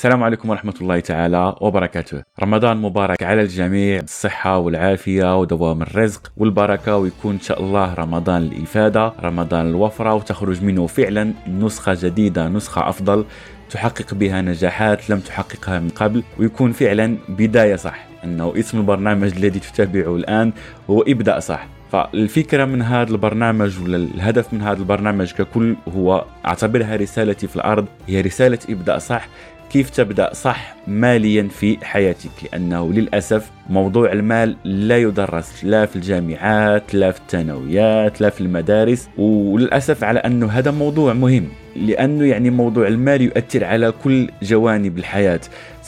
السلام عليكم ورحمة الله تعالى وبركاته. رمضان مبارك على الجميع الصحة والعافية ودوام الرزق والبركة ويكون إن شاء الله رمضان الإفادة رمضان الوفرة وتخرج منه فعلا نسخة جديدة نسخة أفضل تحقق بها نجاحات لم تحققها من قبل ويكون فعلا بداية صح. أنه اسم البرنامج الذي تتابعه الآن هو ابدأ صح. فالفكرة من هذا البرنامج ولا الهدف من هذا البرنامج ككل هو أعتبرها رسالتي في الأرض هي رسالة ابدا صح. كيف تبدأ صح ماليا في حياتك؟ لأنه للأسف موضوع المال لا يدرس لا في الجامعات لا في الثانويات لا في المدارس وللأسف على أنه هذا موضوع مهم لأنه يعني موضوع المال يؤثر على كل جوانب الحياة.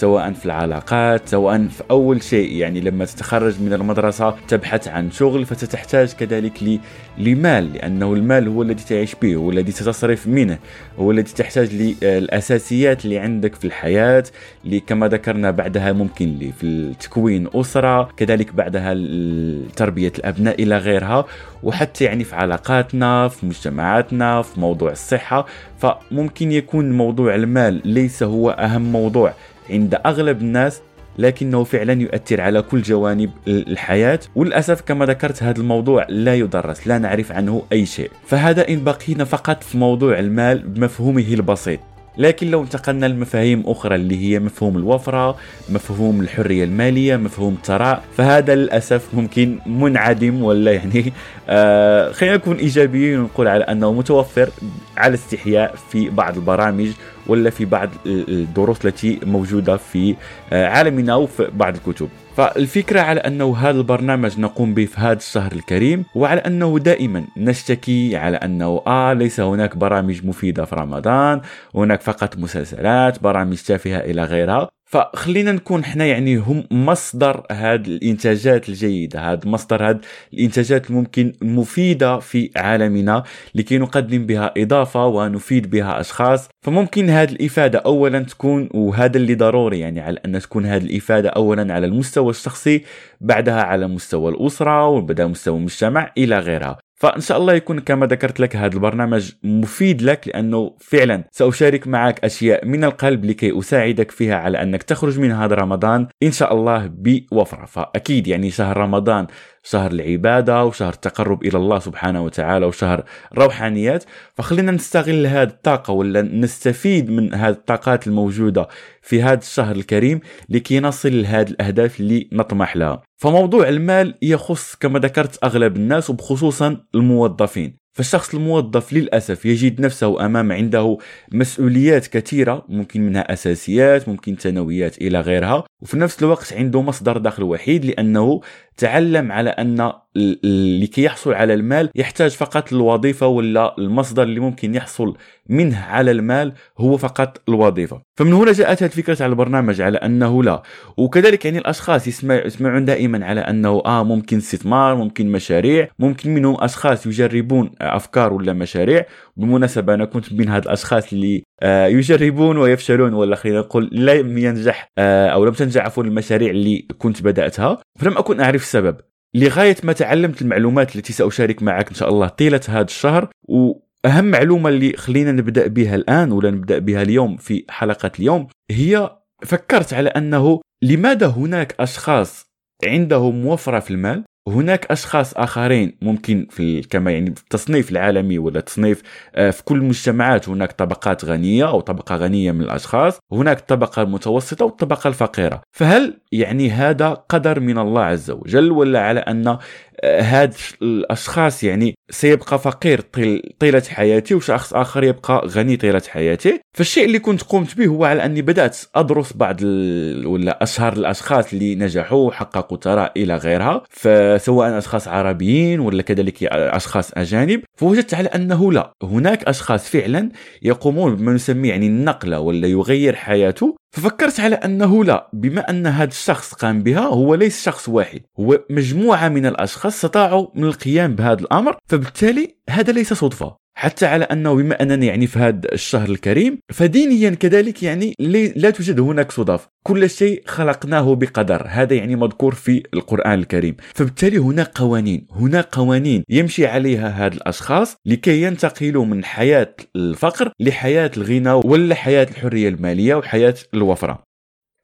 سواء في العلاقات سواء في أول شيء يعني لما تتخرج من المدرسة تبحث عن شغل فتحتاج كذلك لمال لأنه المال هو الذي تعيش به هو الذي تتصرف منه هو الذي تحتاج للاساسيات اللي عندك في الحياة اللي كما ذكرنا بعدها ممكن لي في تكوين أسرة كذلك بعدها تربية الأبناء إلى غيرها وحتى يعني في علاقاتنا في مجتمعاتنا في موضوع الصحة فممكن يكون موضوع المال ليس هو أهم موضوع. عند أغلب الناس لكنه فعلا يؤثر على كل جوانب الحياة. وللأسف كما ذكرت هذا الموضوع لا يدرس لا نعرف عنه أي شيء. فهذا إن بقينا فقط في موضوع المال بمفهومه البسيط. لكن لو انتقلنا لمفاهيم أخرى اللي هي مفهوم الوفرة مفهوم الحرية المالية مفهوم الثراء فهذا للأسف ممكن منعدم ولا يعني. آه خلينا نكون إيجابيين ونقول على أنه متوفر على استحياء في بعض البرامج ولا في بعض الدروس التي موجودة في آه، عالمنا وفي بعض الكتب. فالفكرة على أنه هذا البرنامج نقوم به في هذا الشهر الكريم وعلى أنه دائما نشتكي على أنه آه ليس هناك برامج مفيدة في رمضان هناك فقط مسلسلات برامج تافهة إلى غيرها. فخلينا نكون إحنا يعني هم مصدر هذه الإنتاجات الجيدة هذا مصدر هذه الإنتاجات الممكن مفيدة في عالمنا لكي نقدم بها إضافة ونفيد بها أشخاص. فممكن هذه الإفادة اولا تكون وهذا اللي ضروري يعني على أن تكون هذه الإفادة اولا على المستوى الشخصي بعدها على مستوى الأسرة وبعدها مستوى المجتمع إلى غيرها. فإن شاء الله يكون كما ذكرت لك هذا البرنامج مفيد لك لأنه فعلا سأشارك معك أشياء من القلب لكي أساعدك فيها على أنك تخرج من هذا رمضان إن شاء الله بوفرة. فأكيد يعني شهر رمضان شهر العبادة وشهر التقرب إلى الله سبحانه وتعالى وشهر روحانيات. فخلينا نستغل هذه الطاقة ولا نستفيد من هذه الطاقات الموجودة في هذا الشهر الكريم لكي نصل لهذه الأهداف اللي نطمح لها. فموضوع المال يخص كما ذكرت أغلب الناس وبخصوصا الموظفين. فالشخص الموظف للأسف يجد نفسه أمام عنده مسؤوليات كثيرة ممكن منها أساسيات ممكن ثانويات إلى غيرها وفي نفس الوقت عنده مصدر دخل وحيد لأنه تعلم على أن لكي يحصل على المال يحتاج فقط الوظيفة ولا المصدر اللي ممكن يحصل منه على المال هو فقط الوظيفة. فمن هنا جاءت الفكرة على البرنامج على أنه لا. وكذلك يعني الأشخاص يسمع يسمعون دائما على أنه آه ممكن استثمار ممكن مشاريع ممكن منهم أشخاص يجربون أفكار ولا مشاريع. بالمناسبة أنا كنت من هاد الأشخاص اللي آه يجربون ويفشلون ولا خلينا نقول لم ينجح آه أو لم تنجح عفوا المشاريع اللي كنت بدأتها. فلم أكن أعرف السبب لغاية ما تعلمت المعلومات التي سأشارك معك إن شاء الله طيلة هذا الشهر وأهم معلومة اللي خلينا نبدأ بها الآن ولا نبدأ بها اليوم في حلقة اليوم هي فكرت على أنه لماذا هناك أشخاص عندهم وفرة في المال؟ هناك أشخاص آخرين ممكن في كما يعني في التصنيف العالمي ولا تصنيف آه، في كل المجتمعات هناك طبقات غنية أو طبقة غنية من الأشخاص هناك الطبقه المتوسطه والطبقة الفقيرة. فهل يعني هذا قدر من الله عز وجل ولا على أن هاد الأشخاص يعني سيبقى فقير طيل طيلة حياتي وشخص آخر يبقى غني طيلة حياته فالشيء اللي كنت قمت به هو على أني بدأت أدرس بعض. ولا أشهر الأشخاص اللي نجحوا وحققوا ثراء إلى غيرها. فسواء أشخاص عربيين ولا كذلك أشخاص أجانب. فوجدت على أنه لا هناك أشخاص فعلا يقومون بما نسميه يعني النقلة ولا يغير حياته. ففكرت على أنه لا بما أن هذا الشخص قام بها هو ليس شخص واحد هو مجموعة من الأشخاص استطاعوا من القيام بهذا الأمر فبالتالي هذا ليس صدفة. حتى على أنه بما أنني يعني في هذا الشهر الكريم فدينيا كذلك يعني لا توجد هناك صدف. كل شيء خلقناه بقدر. هذا يعني مذكور في القرآن الكريم. فبالتالي هناك قوانين. هناك قوانين يمشي عليها هاد الأشخاص لكي ينتقلوا من حياة الفقر لحياة الغنى ولا حياة الحرية المالية وحياة الوفرة.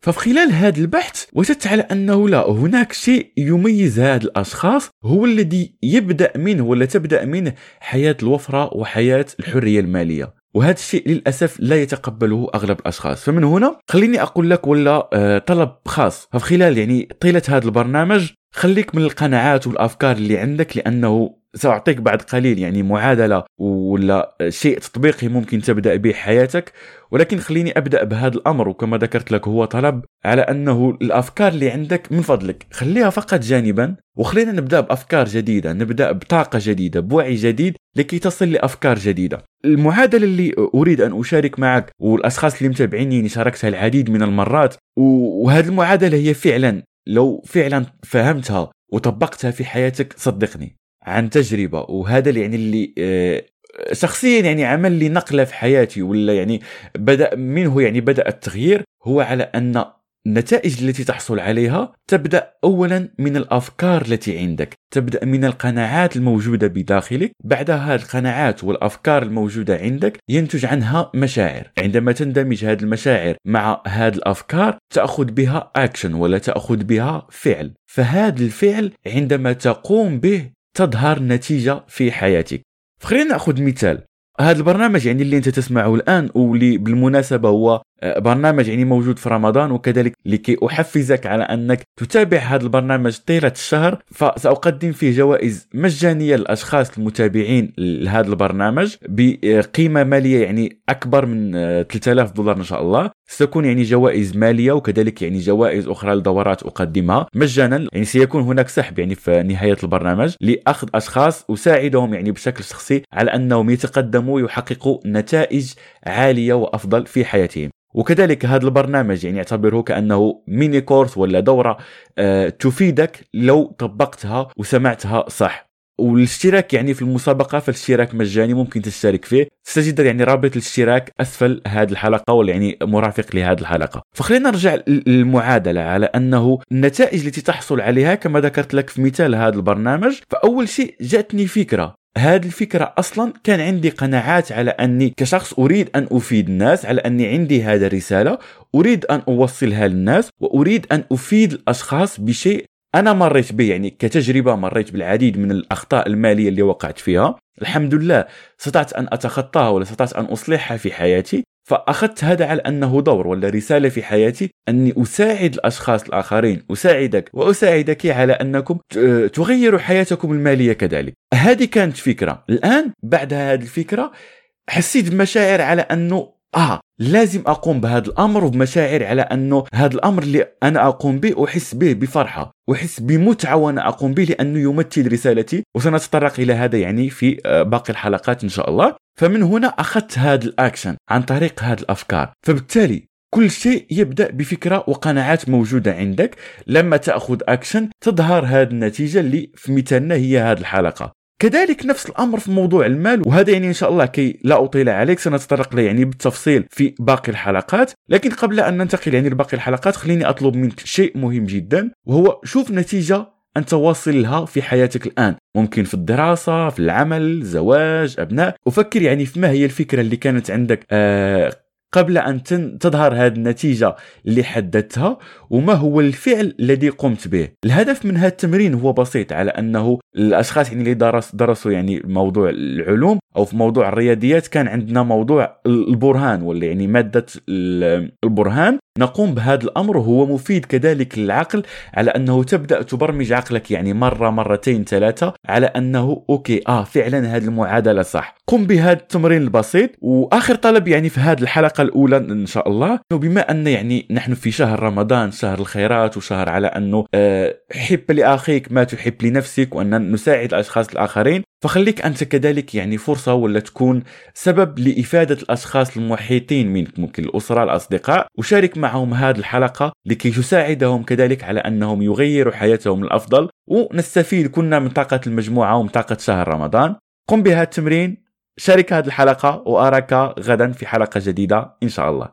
ففي خلال هذا البحث وجدت على أنه لا هناك شيء يميز هاد الأشخاص هو الذي يبدأ منه ولا تبدأ منه حياة الوفرة وحياة الحرية المالية. وهذا الشيء للأسف لا يتقبله أغلب الأشخاص. فمن هنا خليني أقول لك ولا آه، طلب خاص. ففي خلال يعني طيلة هذا البرنامج خليك من القناعات والأفكار اللي عندك لأنه سأعطيك بعد قليل يعني معادلة ولا شيء تطبيقي ممكن تبدأ به حياتك ولكن خليني أبدأ بهذا الأمر وكما ذكرت لك هو طلب على أنه الأفكار اللي عندك من فضلك خليها فقط جانبا وخلينا نبدأ بأفكار جديدة نبدأ بطاقة جديدة بوعي جديد لكي تصل لأفكار جديدة. المعادلة اللي أريد أن أشارك معك والأشخاص اللي متابعيني شاركتها العديد من المرات وهذه المعادلة هي فعلا لو فعلا فهمتها وطبقتها في حياتك صدقني. عن تجربة وهذا اللي يعني اللي آه، شخصيا يعني عمل لي نقلة في حياتي ولا يعني بدأ منه يعني بدأ التغيير هو على أن النتائج التي تحصل عليها تبدأ اولا من الأفكار التي عندك تبدأ من القناعات الموجودة بداخلك بعد هذه القناعات والأفكار الموجودة عندك ينتج عنها مشاعر عندما تندمج هذه المشاعر مع هذه الأفكار تأخذ بها اكشن ولا تأخذ بها فعل فهذا الفعل عندما تقوم به تظهر نتيجة في حياتك. خلينا نأخذ مثال. هذا البرنامج يعني اللي أنت تسمعه الآن واللي بالمناسبة هو برنامج يعني موجود في رمضان وكذلك لكي أحفزك على أنك تتابع هذا البرنامج طيلة الشهر. فسأقدم فيه جوائز مجانية للأشخاص المتابعين لهذا البرنامج بقيمة مالية يعني أكبر من 3000 آه، دولار إن شاء الله. ستكون يعني جوائز مالية وكذلك يعني جوائز أخرى لدورات أقدمها مجانا. يعني سيكون هناك سحب يعني في نهاية البرنامج لأخذ أشخاص أساعدهم يعني بشكل شخصي على أنهم يتقدموا ويحققوا نتائج عالية وأفضل في حياتهم. وكذلك هذا البرنامج يعني اعتبره كأنه ميني كورس ولا دورة آه، تفيدك لو طبقتها وسمعتها صح. والاشتراك يعني في المسابقة فالاشتراك مجاني ممكن تشترك فيه. ستجد يعني رابط الاشتراك أسفل هذه الحلقة ولا يعني مرافق لهذه الحلقة. فخلينا نرجع للمعادلة على أنه النتائج التي تحصل عليها كما ذكرت لك في مثال هذا البرنامج فأول شيء جاتني فكرة. هذه الفكرة أصلا كان عندي قناعات على أني كشخص أريد أن أفيد الناس على أني عندي هذه الرسالة أريد أن أوصلها للناس وأريد أن أفيد الأشخاص بشيء أنا مريت به يعني كتجربة مريت بالعديد من الأخطاء المالية اللي وقعت فيها. الحمد لله استطعت أن أتخطاها ولا استطعت أن أصلحها في حياتي. فأخذت هذا على أنه دور ولا رسالة في حياتي أني أساعد الأشخاص الآخرين أساعدك وأساعدك على أنكم تغيروا حياتكم المالية كذلك. هذه كانت فكرة. الآن بعد هذه الفكرة حسيت بمشاعر على أنه آه لازم أقوم بهذا الأمر وبمشاعر على أنه هذا الأمر اللي أنا أقوم به احس به بفرحة احس بمتعة وأنا أقوم به لأنه يمثل رسالتي وسنتطرق إلى هذا يعني في آه، باقي الحلقات إن شاء الله. فمن هنا أخذت هذا الأكشن عن طريق هذه الأفكار. فبالتالي كل شيء يبدأ بفكرة وقناعات موجودة عندك. لما تأخذ أكشن تظهر هذه النتيجة اللي في مثالنا هي هذه الحلقة. كذلك نفس الأمر في موضوع المال وهذا يعني إن شاء الله كي لا أطيل عليك سنتطرق له يعني بالتفصيل في باقي الحلقات. لكن قبل أن ننتقل يعني لباقي الحلقات خليني أطلب منك شيء مهم جدا وهو شوف نتيجة انت واصل لها في حياتك الآن. ممكن في الدراسة في العمل زواج أبناء. وفكر يعني في ما هي الفكرة اللي كانت عندك آه قبل أن تظهر هذه النتيجة اللي حددتها وما هو الفعل الذي قمت به؟ الهدف من هذا التمرين هو بسيط على أنه الأشخاص يعني اللي درس درسوا يعني موضوع العلوم أو في موضوع الرياضيات كان عندنا موضوع البرهان ولا يعني مادة البرهان نقوم بهذا الأمر وهو مفيد كذلك للعقل على أنه تبدأ تبرمج عقلك يعني مرة مرتين ثلاثة على أنه أوكي آه فعلا هذه المعادلة صح. قم بهذا التمرين البسيط وآخر طلب يعني في هذه الحلقة الأولى إن شاء الله بما أن يعني نحن في شهر رمضان شهر الخيرات وشهر على أنه آه حب لأخيك ما تحب لنفسك وأن نساعد الأشخاص الآخرين فخليك أنت كذلك يعني فرصة ولا تكون سبب لإفادة الأشخاص المحيطين منك ممكن الأسرة الأصدقاء وشارك معهم هذه الحلقة لكي تساعدهم كذلك على أنهم يغيروا حياتهم الأفضل. ونستفيد كنا من طاقة المجموعة ومن طاقة شهر رمضان. قم بهذا التمرين شارك هذه الحلقة وأراك غدا في حلقة جديدة إن شاء الله.